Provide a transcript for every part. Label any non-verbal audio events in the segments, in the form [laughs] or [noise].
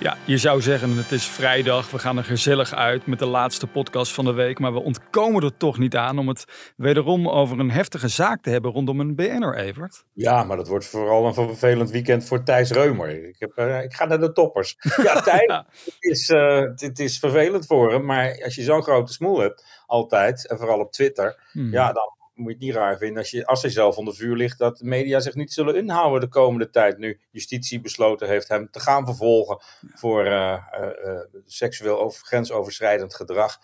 Ja, je zou zeggen het is vrijdag, we gaan er gezellig uit met de laatste podcast van de week. Maar we ontkomen er toch niet aan om het wederom over een heftige zaak te hebben rondom een BN'er, Evert. Ja, maar dat wordt vooral een vervelend weekend voor Thijs Reumer. Ik, heb, uh, ik ga naar de toppers. Ja, [laughs] Thijs, het, is, uh, het, is vervelend voor hem. Maar als je zo'n grote smoel hebt, altijd, en vooral op Twitter, hmm. ja, dan moet je het niet raar vinden als, je, als hij zelf onder vuur ligt, dat de media zich niet zullen inhouden de komende tijd. Nu justitie besloten heeft hem te gaan vervolgen voor uh, uh, seksueel over, grensoverschrijdend gedrag.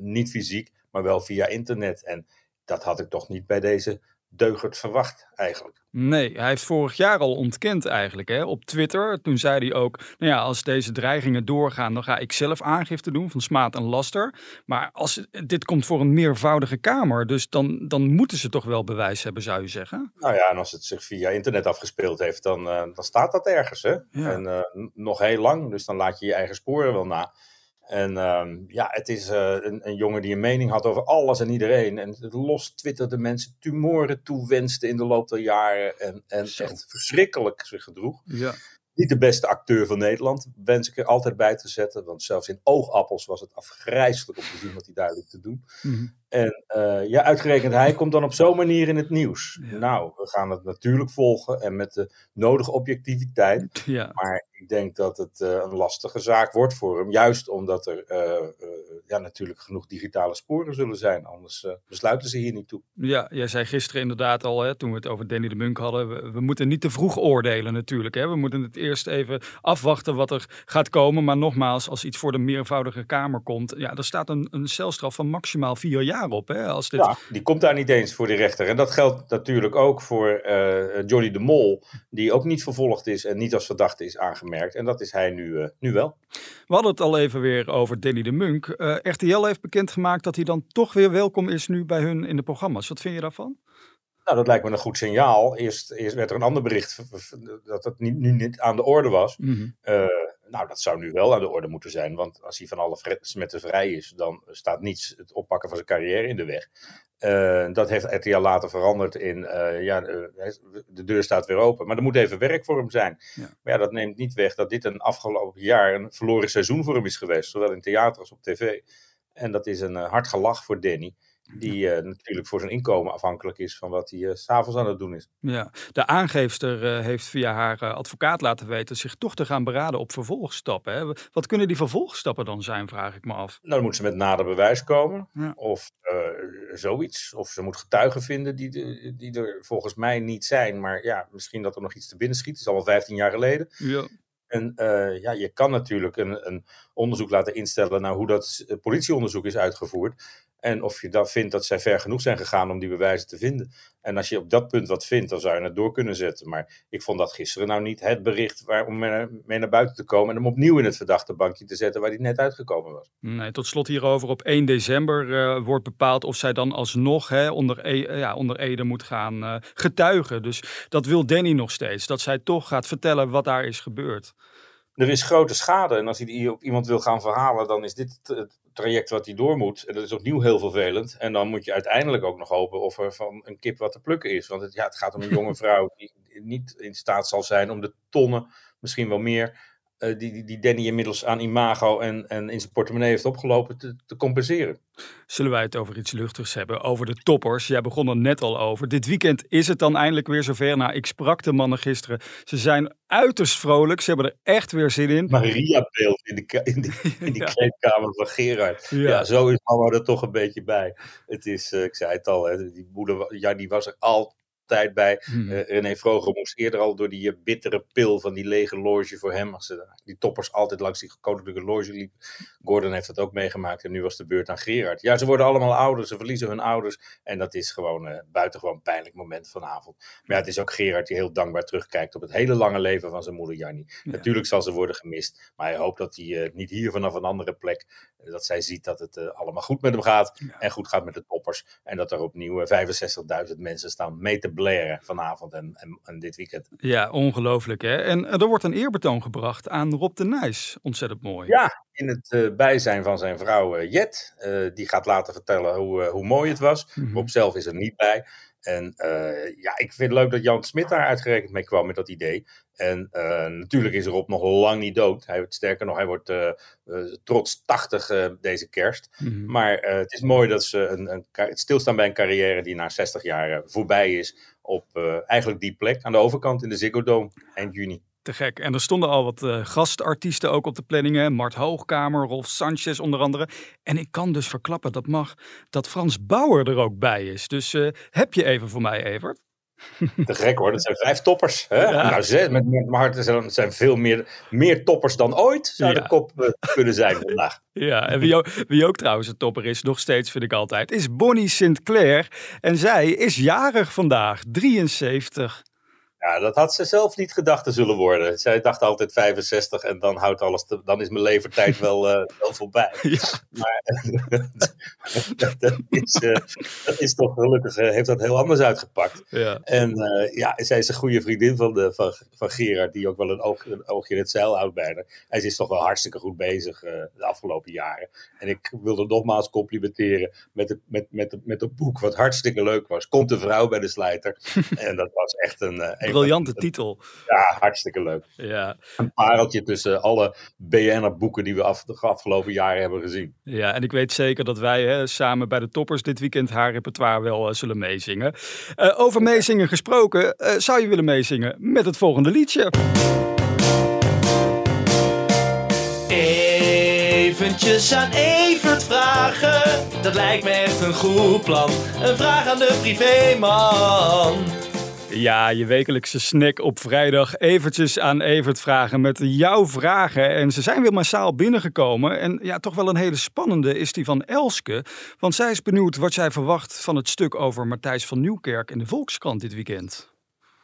niet fysiek, maar wel via internet. En dat had ik toch niet bij deze deugert verwacht eigenlijk. Nee, hij heeft vorig jaar al ontkend eigenlijk hè, op Twitter. Toen zei hij ook, nou ja, als deze dreigingen doorgaan, dan ga ik zelf aangifte doen van smaad en laster. Maar als, dit komt voor een meervoudige kamer, dus dan, dan moeten ze toch wel bewijs hebben, zou je zeggen? Nou ja, en als het zich via internet afgespeeld heeft, dan, uh, dan staat dat ergens. Hè? En uh, nog heel lang, dus dan laat je je eigen sporen wel na. En um, ja, het is uh, een, een, jongen die een mening had over alles en iedereen. En los twitterde mensen tumoren toewenste in de loop der jaren. En, en echt verschrikkelijk zich gedroeg. Ja. Niet de beste acteur van Nederland, wens ik er altijd bij te zetten. Want zelfs in oogappels was het afgrijzelijk om te zien wat hij duidelijk te doen. Mm -hmm. En uh, ja, uitgerekend hij komt dan op zo'n manier in het nieuws. Ja. Nou, we gaan het natuurlijk volgen en met de nodige objectiviteit. Ja. Maar ik denk dat het uh, een lastige zaak wordt voor hem. Juist omdat er uh, ja, natuurlijk genoeg digitale sporen zullen zijn. Anders besluiten ze hier niet toe. Ja, jij zei gisteren inderdaad al, hè, toen we het over Danny de Munk hadden. We, we, moeten niet te vroeg oordelen natuurlijk. Hè. We moeten het eerst even afwachten wat er gaat komen. Maar nogmaals, als iets voor de meervoudige kamer komt. Ja, er staat een, een celstraf van maximaal vier jaar op. Hè, als dit... Ja, die komt daar niet eens voor de rechter. En dat geldt natuurlijk ook voor uh, Johnny de Mol. Die ook niet vervolgd is en niet als verdachte is aangemerkt. En dat is hij nu, uh, nu wel. We hadden het al even weer over Danny de Munk. Uh, RTL heeft bekendgemaakt dat hij dan toch weer welkom is nu bij hun in de programma's. Wat vind je daarvan? Nou, dat lijkt me een goed signaal. Eerst, eerst werd er een ander bericht dat het niet, nu niet aan de orde was. Mm -hmm. uh, nou, dat zou nu wel aan de orde moeten zijn. Want als hij van alle smetten vrij is, dan staat niets het oppakken van zijn carrière in de weg. Uh, dat heeft RTL later veranderd in, uh, ja, de deur staat weer open. Maar er moet even werk voor hem zijn. Ja. Maar ja, dat neemt niet weg dat dit een afgelopen jaar een verloren seizoen voor hem is geweest. Zowel in theater als op tv. En dat is een hard gelach voor Danny. Die uh, natuurlijk voor zijn inkomen afhankelijk is van wat hij uh, s'avonds aan het doen is. Ja, de aangeefster uh, heeft via haar advocaat laten weten zich toch te gaan beraden op vervolgstappen. Hè? Wat kunnen die vervolgstappen dan zijn, vraag ik me af. Nou, dan moet ze met nader bewijs komen. Ja. Of zoiets. Of ze moet getuigen vinden die, de, die er volgens mij niet zijn. Maar ja, misschien dat er nog iets te binnen schiet. Het is al 15 jaar geleden. Ja. En uh, ja, je kan natuurlijk een, een, onderzoek laten instellen naar hoe dat politieonderzoek is uitgevoerd. En of je dan vindt dat zij ver genoeg zijn gegaan om die bewijzen te vinden. En als je op dat punt wat vindt, dan zou je het door kunnen zetten. Maar ik vond dat gisteren nou niet het bericht om mee naar buiten te komen. En hem opnieuw in het verdachte bankje te zetten waar hij net uitgekomen was. Nee, tot slot hierover. Op 1 december uh, wordt bepaald of zij dan alsnog hè, onder, e ja, onder Ede moet gaan uh, getuigen. Dus dat wil Danny nog steeds. Dat zij toch gaat vertellen wat daar is gebeurd. Er is grote schade. En als hij op iemand wil gaan verhalen, dan is dit het traject wat hij door moet. En dat is opnieuw heel vervelend. En dan moet je uiteindelijk ook nog hopen of er van een kip wat te plukken is. Want het, ja, het gaat om een jonge [laughs] vrouw die niet in staat zal zijn om de tonnen, misschien wel meer, uh, die, die Danny inmiddels aan imago en, en in zijn portemonnee heeft opgelopen, te, te, compenseren. Zullen wij het over iets luchtigs hebben? Over de toppers. Jij begon er net al over. Dit weekend is het dan eindelijk weer zover. Nou, ik sprak de mannen gisteren. Ze zijn uiterst vrolijk. Ze hebben er echt weer zin in. Maria-beeld in, de, in, die, [laughs] in die ja. kleedkamer van Gerard. Ja. ja, zo is mama er toch een beetje bij. Het is, uh, ik zei het al, hè, die moeder ja, die was er altijd tijd bij. Hmm. René Vroger moest eerder al door die bittere pil van die lege loge voor hem. Als ze, die toppers altijd langs die koninklijke loge liepen. Gordon heeft dat ook meegemaakt en nu was de beurt aan Gerard. Ja, ze worden allemaal ouder, ze verliezen hun ouders. En dat is gewoon uh, buitengewoon pijnlijk moment vanavond. Maar ja, het is ook Gerard die heel dankbaar terugkijkt op het hele lange leven van zijn moeder Jannie. Natuurlijk zal ze worden gemist, maar hij hoopt dat hij niet hier vanaf een andere plek dat zij ziet dat het allemaal goed met hem gaat. En goed gaat met de toppers. En dat er opnieuw 65.000 mensen staan mee te blaren vanavond en, en, en, dit weekend. Ja, ongelooflijk hè. En er wordt een eerbetoon gebracht aan Rob de Nijs. Ontzettend mooi. Ja, in het uh, bijzijn van zijn vrouw uh, Jet. die gaat laten vertellen hoe, hoe mooi het was. Mm Rob zelf is er niet bij. En ja, ik vind het leuk dat Jan Smit daar uitgerekend mee kwam met dat idee. En uh, natuurlijk is Rob nog lang niet dood. Hij wordt sterker nog, hij wordt uh, trots 80 deze kerst. Mm -hmm. Maar het is mooi dat ze een, een, stilstaan bij een carrière die na 60 jaar voorbij is. Op eigenlijk die plek aan de overkant in de Ziggo Dome eind juni. Te gek. En er stonden al wat gastartiesten ook op de planningen. Mart Hoogkamer, Rolf Sanchez onder andere. En ik kan dus verklappen, dat mag, dat Frans Bauer er ook bij is. Dus heb je even voor mij, Evert? Te gek hoor, dat zijn vijf toppers. Hè? Nou, zes, met, met Marten zijn, zijn veel meer, meer toppers dan ooit, zou de kop uh, kunnen zijn vandaag. [laughs] Ja, en wie ook, wie ook trouwens een topper is, nog steeds vind ik altijd, is Bonnie Sinclair. En zij is jarig vandaag, 73. Ja, dat had ze zelf niet gedacht te zullen worden. Zij dacht altijd 65 en dan houdt alles, te, dan is mijn levertijd wel, uh, [laughs] wel voorbij. Ja. Maar dat, [laughs] dat, is, uh, dat is toch gelukkig, uh, heeft dat heel anders uitgepakt. Ja. En ja, zij is een goede vriendin van, de, van, van Gerard, die ook wel een, oog, een oogje in het zeil houdt bijna. Hij is toch wel hartstikke goed bezig de afgelopen jaren. En ik wilde nogmaals complimenteren met het, met, met, met het boek, wat hartstikke leuk was. Komt de vrouw bij de slijter. [laughs] en dat was echt een briljante titel. Ja, hartstikke leuk. Ja. Een pareltje tussen alle BN'er-boeken die we af, de afgelopen jaren hebben gezien. Ja, en ik weet zeker dat wij hè, samen bij de toppers dit weekend haar repertoire wel uh, zullen meezingen. Uh, over meezingen gesproken, uh, zou je willen meezingen met het volgende liedje? Eventjes aan Evert vragen, dat lijkt me echt een goed plan. Een vraag aan de privéman. Ja, je wekelijkse snack op vrijdag. Eventjes aan Evert vragen met jouw vragen. En ze zijn weer massaal binnengekomen. En ja, toch wel een hele spannende is die van Elske. Want zij is benieuwd wat jij verwacht van het stuk over Matthijs van Nieuwkerk in de Volkskrant dit weekend.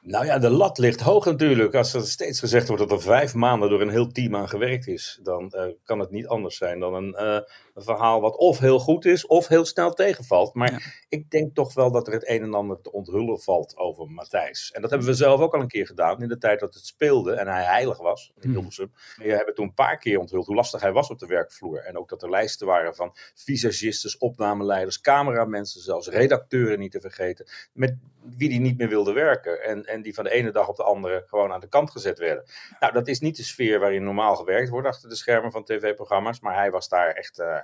Nou ja, de lat ligt hoog natuurlijk. Als er steeds gezegd wordt dat er vijf maanden door een heel team aan gewerkt is, dan uh, kan het niet anders zijn dan een, uh, een, verhaal wat of heel goed is of heel snel tegenvalt. Maar ja. ik denk toch wel dat er het een en ander te onthullen valt over Matthijs. En dat hebben we zelf ook al een keer gedaan in de tijd dat het speelde en hij heilig was in Hilversum. Hmm. We hebben toen een paar keer onthuld hoe lastig hij was op de werkvloer. En ook dat er lijsten waren van visagistes, opnameleiders, cameramensen, zelfs redacteuren niet te vergeten, met wie die niet meer wilde werken. En, en die van de ene dag op de andere gewoon aan de kant gezet werden. Nou, dat is niet de sfeer waarin normaal gewerkt wordt achter de schermen van tv-programma's. Maar hij was daar echt uh,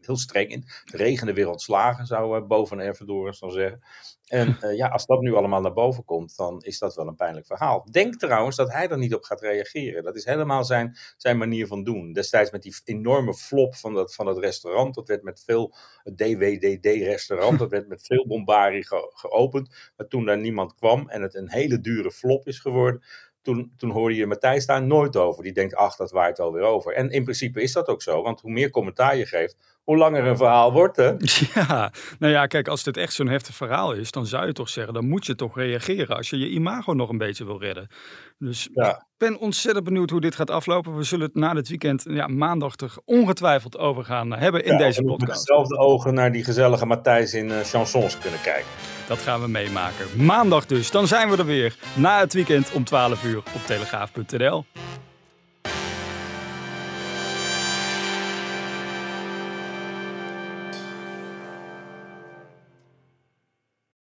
heel streng in. Het regende weer ontslagen, zou uh, boven Ervedorens dan zeggen. En uh, [laughs] ja, als dat nu allemaal naar boven komt, dan is dat wel een pijnlijk verhaal. Denk trouwens dat hij er niet op gaat reageren. Dat is helemaal zijn, zijn manier van doen. Destijds met die enorme flop van dat, van dat restaurant. Dat werd met veel DWDD-restaurant. [laughs] Dat werd met veel bombarie ge, geopend. Maar toen daar niemand kwam en het een hele dure flop is geworden toen, toen hoorde je Matthijs daar nooit over. Die denkt, ach, dat waait alweer over. En in principe is dat ook zo, want hoe meer commentaar je geeft, hoe langer een verhaal wordt, hè? [laughs] Ja, nou ja, kijk, als dit echt zo'n heftig verhaal is, dan zou je toch zeggen, dan moet je toch reageren als je je imago nog een beetje wil redden. Dus ja. ik ben ontzettend benieuwd hoe dit gaat aflopen. We zullen het na dit weekend, ja, maandag toch ongetwijfeld over gaan hebben in ja, deze podcast. Met dezelfde ogen naar die gezellige Matthijs in uh, chansons kunnen kijken. Dat gaan we meemaken. Maandag dus, dan zijn we er weer na het weekend om 12 uur op telegraaf.nl.